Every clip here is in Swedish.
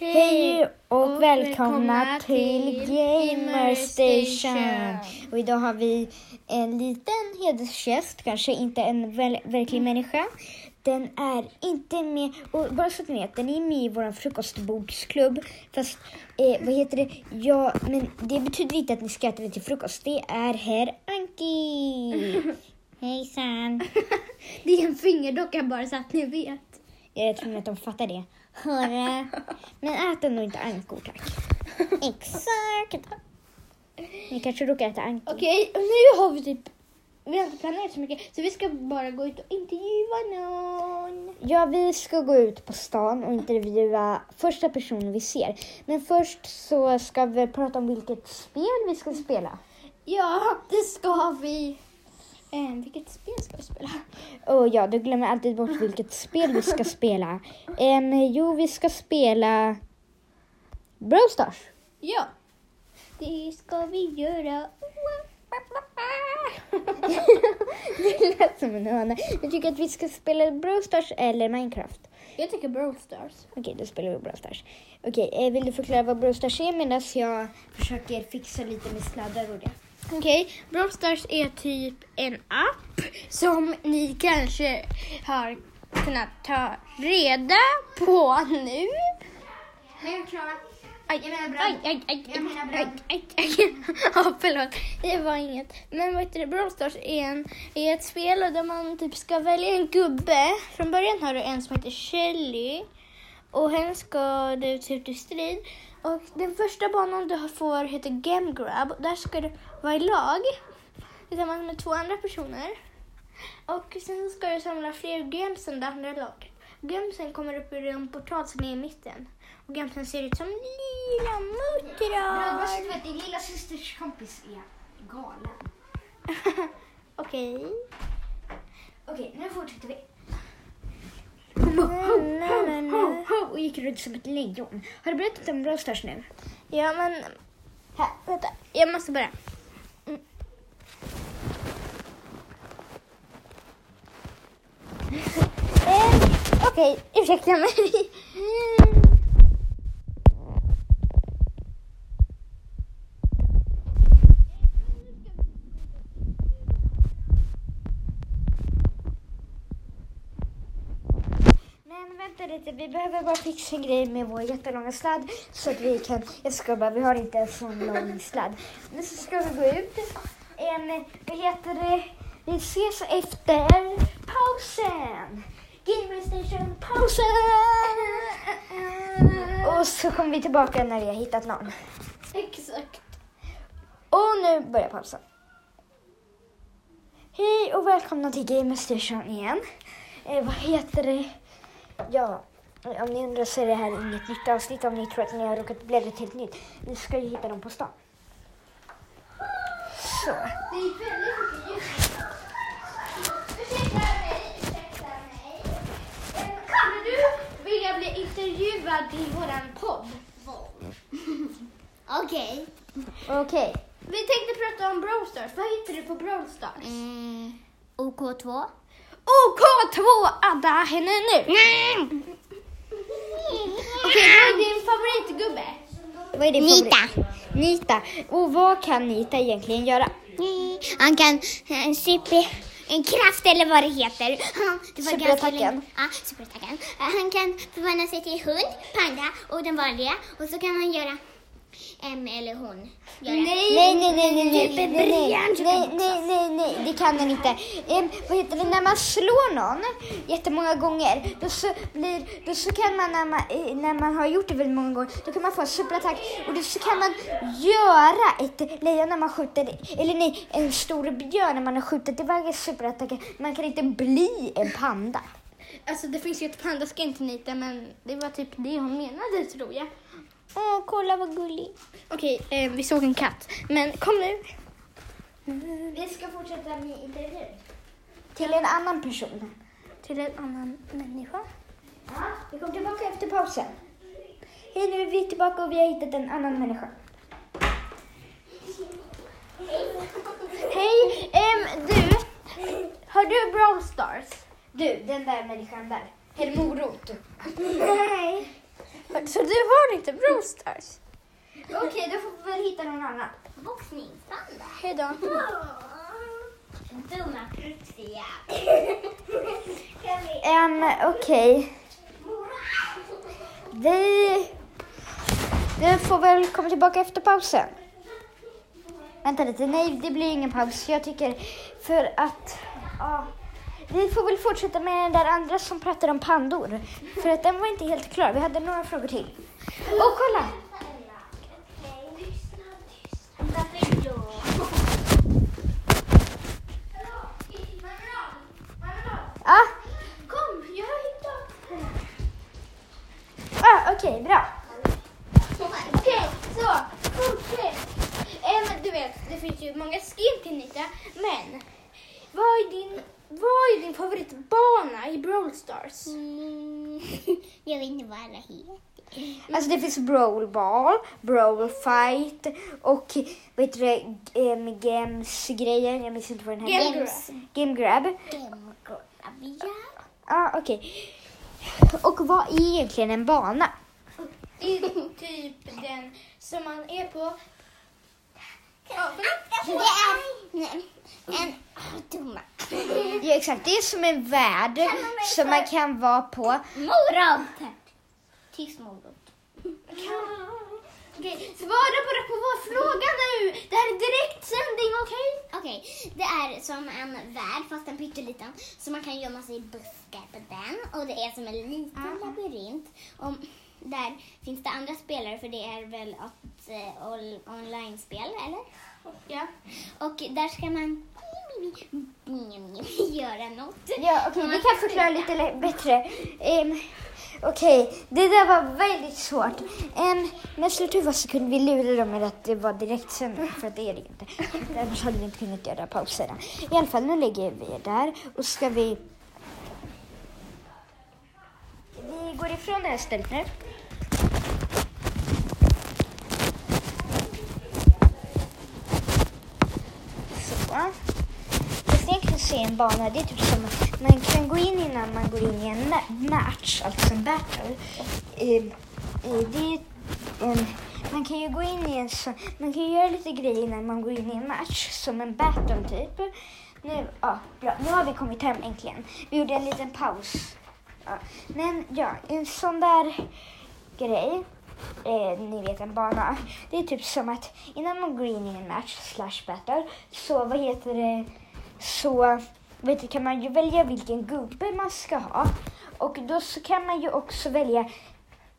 Hej och, välkomna, till till Gamer Station. Station. Och idag har vi en liten hedersgäst, kanske inte en väl, verklig människa. Den är inte med, och bara så att ni vet, den är med i vår frukostboksklubb. Fast, eh, vad heter det? Ja, men det betyder inte att ni ska äta till frukost. Det är herr Anki. Hejsan. Det är en fingerdocka bara så att ni vet. Jag tror att de fattar det. Hörru. Men ät ändå inte ankor tack. Exakt. Ni kanske råkar äta ankor. Okej, och nu har vi typ... Vi har inte planerat så mycket så vi ska bara gå ut och intervjua någon. Ja, vi ska gå ut på stan och intervjua första personen vi ser. Men först så ska vi prata om vilket spel vi ska spela. Ja, det ska vi. Eh, vilket spel ska vi spela? Och ja, du glömmer alltid bort vilket spel vi ska spela. Em, jo, vi ska spela Brawl Stars. Ja, det ska vi göra. det lät som en höna. Jag tycker att vi ska spela Brawl Stars eller Minecraft. Jag tycker Brawl Stars. Okej, då spelar vi Brawl Stars. Okej, eh, vill du förklara vad Brawl Stars är medan jag försöker fixa lite med sladdar och det? Okej, Brawl Stars är typ en app som ni kanske har kunnat ta reda på nu. Klara. Aj, Jag menar aj, brand. aj, aj, Jag menar aj, brand. aj, aj. Ja, förlåt. Det var inget. Men vad heter det? Brawl Stars är, en, är ett spel där man typ ska välja en gubbe. Från början har du en som heter Shelly. Och hen ska du ut i strid. Och den första banan du får heter Game Grab. Där ska du vara i lag tillsammans med två andra personer. Och sen ska du samla fler gems än det andra laget. Gemsen kommer upp ur en portal som är i mitten. Och gemsen ser ut som lila muttrar. vet, din lilla systers kompis är galen. Okej. Okej, nu fortsätter vi. Ho, ho, ho, och gick runt som ett lejon. Har du berättat om Brawl nu? Ja, men... Här, vänta. Jag måste börja. Eh, Okej, ursäkta mig. Men vänta lite, vi behöver bara fixa en grej med vår jättelånga sladd så att vi kan, jag ska bara, vi har inte en sån lång sladd. Nu så ska vi gå ut. En, vad heter det, vi ses efter pausen. Gamer Station pausen! Och så kommer vi tillbaka när vi har hittat någon. Exakt. Och nu börjar pausen. Hej och välkomna till Gamer Station igen. Eh, vad heter det? Ja, om ni undrar så är det här inget nytt avsnitt om ni tror att ni har råkat bläddra till ett nytt. Vi ska ju hitta dem på stan. Så. Det är väldigt mycket ljus. Ursäkta mig, ursäkta mig. Eh, Skulle du vilja bli intervjuad i våran podd? Okej. Okej. Vi tänkte prata om Brawl Stars. Vad heter du på Brawl Stars? Mm, OK2. OK2 Adda henne nu. Okej, vad är din favoritgubbe? Vad är din Nita. favorit? Nita. Och vad kan Nita egentligen göra? Han kan en super... En kraft eller vad det heter. Det var Superattacken. Ja, superattacken. Han kan förvandla sig till hund, panda och den vanliga. Och så kan han göra... em, eller hon. Göra. Nej, nej, nej, nej, nej, nej, Typ nej, nej, nej, nej, nej, nej, det kan den inte. Em, vad heter det, när man slår någon jättemånga gånger, då så, blir, då så kan man när, man, eh, när man har gjort det väldigt många gånger, då kan man få en superattack och då så kan man göra ett lejon när man skjuter, eller nej, en stor björn när man har skjutit iväg en superattack. Man kan inte bli en panda. Alltså det finns ju ett pandaskin till Nita men det var typ det hon menade tror jag. Åh, kolla vad gullig. Okej, eh, vi såg en katt. Men kom nu. Vi ska fortsätta med intervjun. Till en annan person. Till en annan människa. Ja, vi kommer tillbaka efter pausen. Hej, nu är vi tillbaka och vi har hittat en annan människa. Hej, ehm, du. Har du Brawl Stars? Du, den där människan där. En morot. Nej. Så du har inte Brawl Stars? Okej, då får vi väl hitta någon annan. Boxningsband. Hej då. Dumma prutsiga. Um, Okej. Vi, vi får väl komma tillbaka efter pausen. Vänta lite, nej det blir ingen paus. Jag tycker för att... ja, vi får väl fortsätta med den där andra som pratade om pandor. För att den var inte helt klar. Vi hade några frågor till. Och kolla! Ah, Kom, jag har hittat. ah, Okej, bra. Okej, så fortsätt. Em, du vet, det finns ju många skin till Nita, men vad är din, vad är din favoritbana i Brawl Stars? Mm, jag vet inte vad alla heter. Alltså det finns Brawl Ball, Brawl Fight och vad heter det, um, Games-grejen. Jag minns inte vad den heter. Game Game Grab. Demogravia. Ja, okej. Och vad är egentligen en bana? Det är typ den som man är på. Det är en... Dumma. Ja, exakt. Det är som en värld som man kan vara på. Morot. Tyst morot. Okej, svara bara på vår fråga nu. Det här är direktsändning, okej? Okej, det är som en värld fast en pytteliten. Så man kan gömma sig i buskar på den. Och det är som en liten labyrint. Och där finns det andra spelare för det är väl ett eh, online-spel, eller? Ja. Och där ska man göra något. Ja, okej. vi kan förklara lite bättre. Um, okej, det där var väldigt svårt. Um, men var så kunde vi lura dem med att det var direktsändning, för att det är det inte. Därför hade vi inte kunnat göra pauserna. I alla fall, nu lägger vi er där och ska vi... Vi går ifrån det här stället nu. Så. Jag tänkte se en bana, det är typ som att man kan gå in innan man går in i en match, alltså en battle. Det är, en, man kan ju gå in i en så, man kan ju göra lite grejer innan man går in i en match, som en battle typ. Nu, ja, bra. Nu har vi kommit hem äntligen. Vi gjorde en liten paus. Ja. Men ja, en sån där grej, eh, ni vet en bana, det är typ som att innan man går in i en match slash battle så vad heter det, så vet du, kan man ju välja vilken gubbe man ska ha. Och då så kan man ju också välja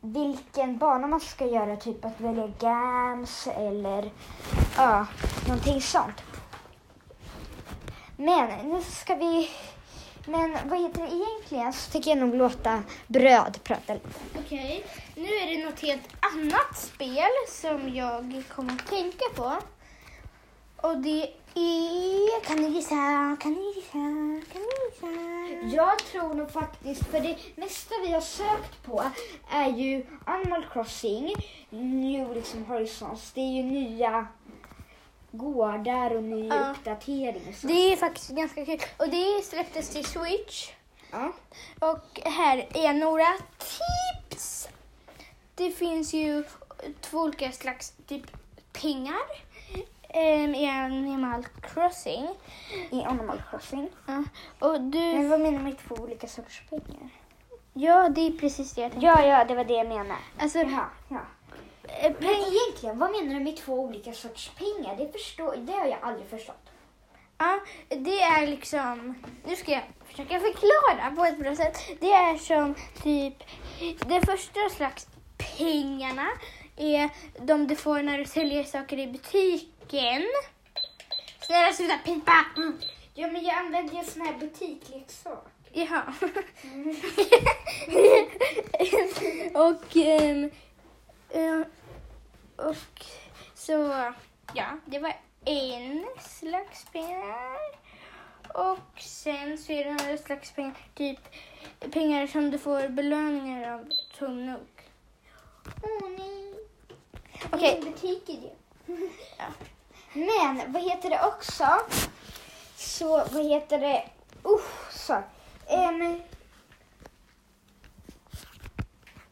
vilken bana man ska göra, typ att välja GAMS eller ja, någonting sånt. Men nu ska vi, men vad heter det egentligen? Så tycker jag nog låta Bröd prata lite. Okej, nu är det något helt annat spel som jag kommer att tänka på. Och det är... Kan ni gissa? Kan ni gissa? Kan ni gissa? Jag tror nog faktiskt, för det mesta vi har sökt på är ju Animal Crossing, New liksom Horizons. Det är ju nya gårdar och ny Ja. uppdatering så. Det är faktiskt ganska kul. Och det släpptes till Switch. Ja. Och här är några tips. Det finns ju två olika slags typ pengar um, i Animal Crossing. I Animal Crossing. Ja, och du... Men vad menar du med två olika sorters pengar? Ja, det är precis det jag tänkte. Ja, ja, det var det jag menade. Alltså, Jaha, ja. eh, Men egentligen, vad menar du med två olika sorters pengar? Det, förstår, det har jag aldrig förstått. Ja, det är liksom... Nu ska jag försöka förklara på ett bra sätt. Det är som typ... Det första slags pengarna är de du får när du säljer saker i butiken. Snälla sluta pipa! Mm. Ja, men jag använder ju sån här butikleksak. Jaha. och, ehm, eh, och så, ja, det var en slags pengar. Och sen så är det andra slags pengar, typ pengar som du får belöningar av Tom Nook. Åh nej. Okej. Vilken butik är det? Ja. Men vad heter det också? Så vad heter det? Uh, så. Um,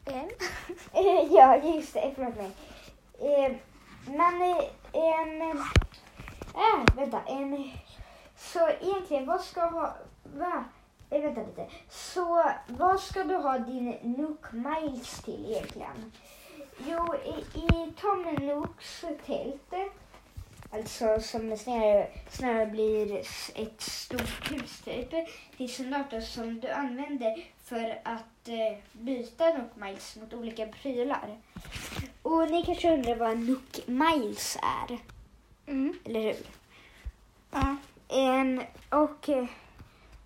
En. Eh, ja, just det. Förlåt mig. Eh, men eh, en... Äh, vänta. En, så egentligen, vad ska ha... Va? Eh, vänta lite. Så vad ska du ha din Nook Miles till egentligen? Jo, i, i Tom Nooks tält, alltså som snarare, snarare blir ett stort hus typ, finns en dator som du använder för att eh, byta Nook Miles mot olika prylar. Och ni kanske undrar vad Nook Miles är, Mm. eller hur? Ja. En, och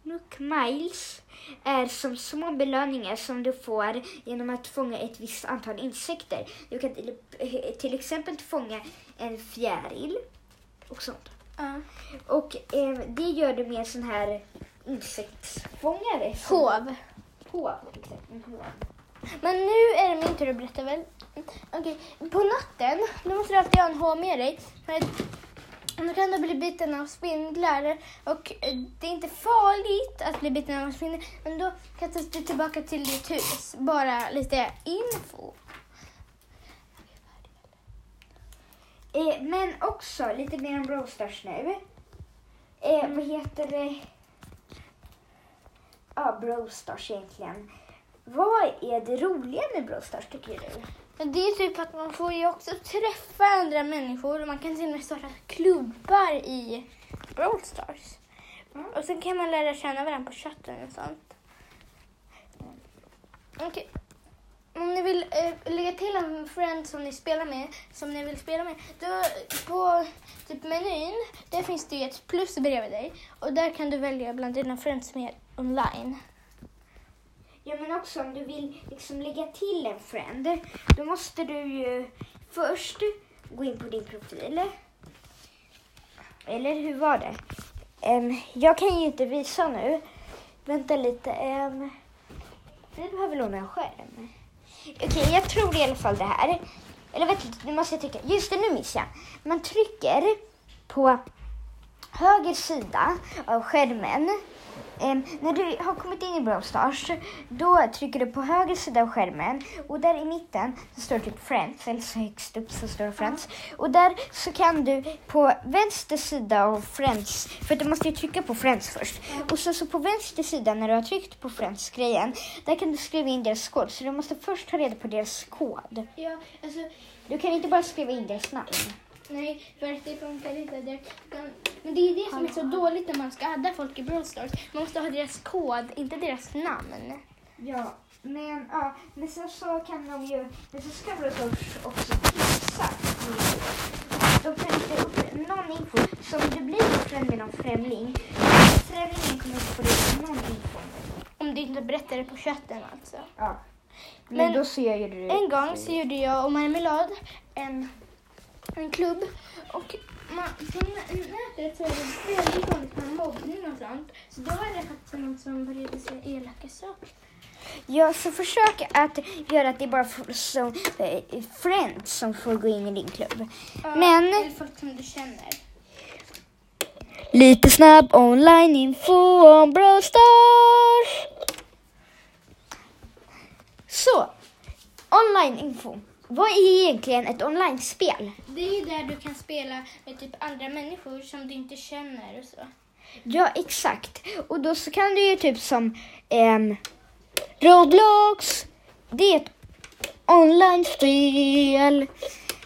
Nook Miles är som små belöningar som du får genom att fånga ett visst antal insekter. Du kan till, till exempel fånga en fjäril och sånt. ja. Och eh, det gör du med en sån här insektsfångare. som- Hov. Hov, exakt. En hov. Men nu är det min tur att berätta väl. Okej, på natten då måste du alltid ha en hov med dig. För att då kan du bli biten av spindlar och eh, det är inte farligt att bli biten av spindlar. Men då kastas du tillbaka till ditt hus. Bara lite info. Eh, men också lite mer om Brostars nu. Eh, vad heter det? Ja, Brawl egentligen. Vad är det roliga med Brostars tycker du? Men Det är typ att man får ju också träffa andra människor och man kan till och med starta klubbar i Brawl Stars. Mm. Och sen kan man lära känna varandra på chatten och sånt. Okej. Om ni vill eh, lägga till en friend som ni spelar med, som ni vill spela med, då på typ menyn, där finns det ju ett plus bredvid dig och där kan du välja bland dina friends som är online. Ja, men också om du vill liksom lägga till en friend, då måste du ju först gå in på din profil. Eller hur var det? Um, jag kan ju inte visa nu. Vänta lite. Um, vi behöver låna en skärm. Okej, jag tror i alla fall det här. Eller vänta lite, nu måste jag trycka. Just det, nu missade jag. Man trycker på höger sida av skärmen. Em, när du har kommit in i Brawl Stars, då trycker du på höger sida av skärmen och där i mitten så står det typ Friends, eller så högst upp så står det Friends. Och där så kan du på vänster sida av Friends, för du måste ju trycka på Friends först. Och så, så på vänster sida när du har tryckt på Friends-grejen, där kan du skriva in deras kod. Så du måste först ta reda på deras kod. Ja, alltså Du kan inte bara skriva in deras namn. Nej, för att det funkar inte. Det, men det är det som är så dåligt när man ska adda folk i Brawl Stars. Man måste ha deras kod, inte deras namn. Ja, men, ja, men sen så kan de ju, men så ska Brawl Stars också tipsa. De kan inte upp någon info. Så om du blir friend med någon främling, främlingen kommer inte få reda på någon info. Om du inte berättar det på chatten alltså. Ja. Men, Men då ser ju du En gång så gjorde jag och Marmelad en, en klubb och man, på nätet så är det väldigt vanligt med mobbning och sånt. Så då var det faktiskt någon som började säga elaka saker. Ja, så försök att göra att det är bara som, eh, friends som får gå in i din klubb. Ja, Men- Eller folk som du känner. Lite snabb online-info om Brawl Stars. Så, online-info. Vad är egentligen ett online-spel? Det är där du kan spela med typ andra människor som du inte känner och så. Ja, exakt. Och då så kan du ju typ som ehm, Roblox. Det är ett online-spel.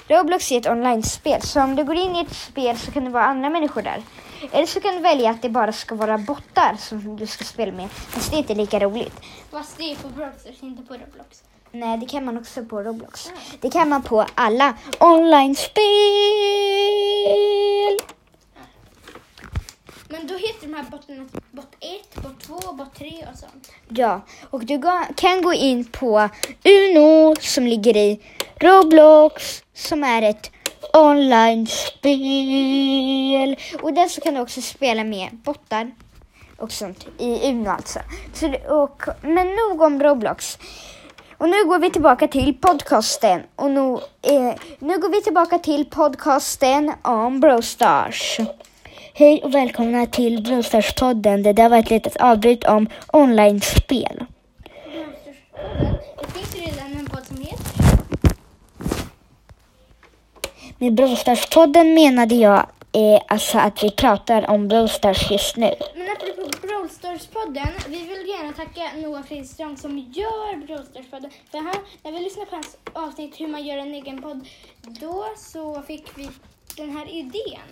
Roblox är ett online-spel. Så om du går in i ett spel så kan det vara andra människor där. Eller så kan du välja att det bara ska vara bottar som du ska spela med. Fast det är inte lika roligt. Fast det är på Stars, inte på Roblox. Nej, det kan man också på Roblox. Det kan man på alla online-spel. Men då heter de här bottarna bot 1, bot 2, bot 3 och sånt. Ja, och du kan gå in på Uno som ligger i Roblox som är ett online-spel. Och där så kan du också spela med bottar och sånt i Uno alltså. Så, och, men nog om Roblox. Och nu går vi tillbaka till podcasten. Och nu, eh, nu går vi tillbaka till podcasten om Brostars. Hej och välkomna till Brostars-podden. Det där var ett litet avbryt om online-spel. Med Brostars-podden menade jag eh, alltså att vi pratar om Brawl Stars just nu. Men apropå Brawl Stars-podden, vi vill gärna tacka Noah Fridström som gör Brawl Stars-podden. För han, när vi lyssnade på hans avsnitt hur man gör en egen podd, då så fick vi den här idén.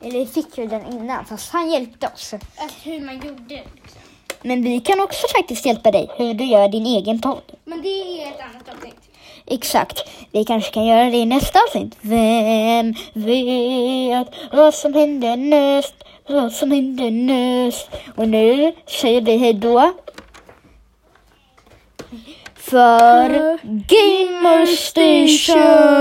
Eller vi fick ju den innan, fast han hjälpte oss. Att hur man gjorde liksom. Men vi kan också faktiskt hjälpa dig hur du gör din egen podd. Men det är ett annat avsnitt. Exakt. Vi kanske kan göra det i nästa avsnitt. Vem vet vad som händer näst? Vad som händer näst? Och nu säger vi hej då. För Gamer Station!